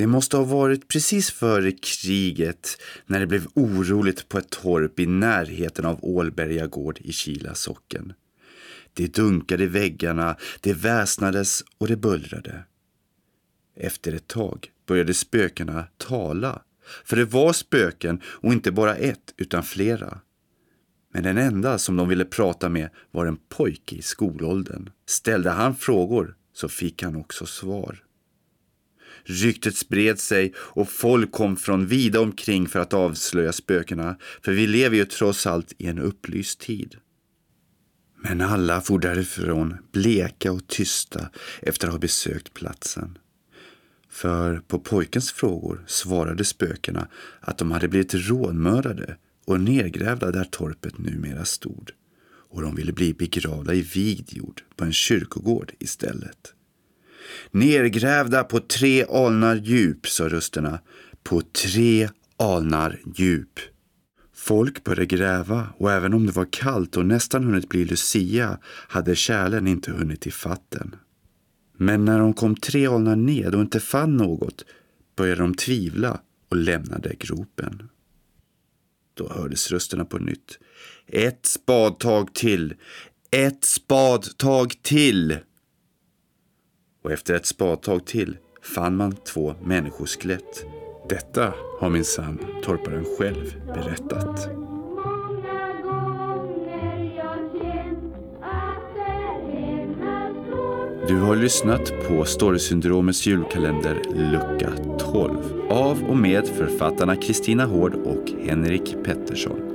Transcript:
Det måste ha varit precis före kriget när det blev oroligt på ett torp i närheten av Ålberga gård i Kila socken. Det dunkade i väggarna, det väsnades och det bullrade. Efter ett tag började spökena tala. För det var spöken och inte bara ett utan flera. Men den enda som de ville prata med var en pojke i skolåldern. Ställde han frågor så fick han också svar. Ryktet spred sig och folk kom från vida omkring för att avslöja spökena, för vi lever ju trots allt i en upplyst tid. Men alla for därifrån bleka och tysta efter att ha besökt platsen. För på pojkens frågor svarade spökena att de hade blivit rånmördade och nedgrävda där torpet numera stod. Och de ville bli begravda i vigd jord på en kyrkogård istället. Nergrävda på tre alnar djup, sa rösterna. På tre alnar djup. Folk började gräva och även om det var kallt och nästan hunnit bli Lucia hade kärlen inte hunnit i fatten. Men när de kom tre alnar ned och inte fann något började de tvivla och lämnade gropen. Då hördes rösterna på nytt. Ett spadtag till! Ett spadtag till! Och efter ett spadtag till fann man två människoskelett. Detta har minsann torparen själv berättat. Du har lyssnat på Storysyndromets julkalender lucka 12 av och med författarna Kristina Hård och Henrik Pettersson.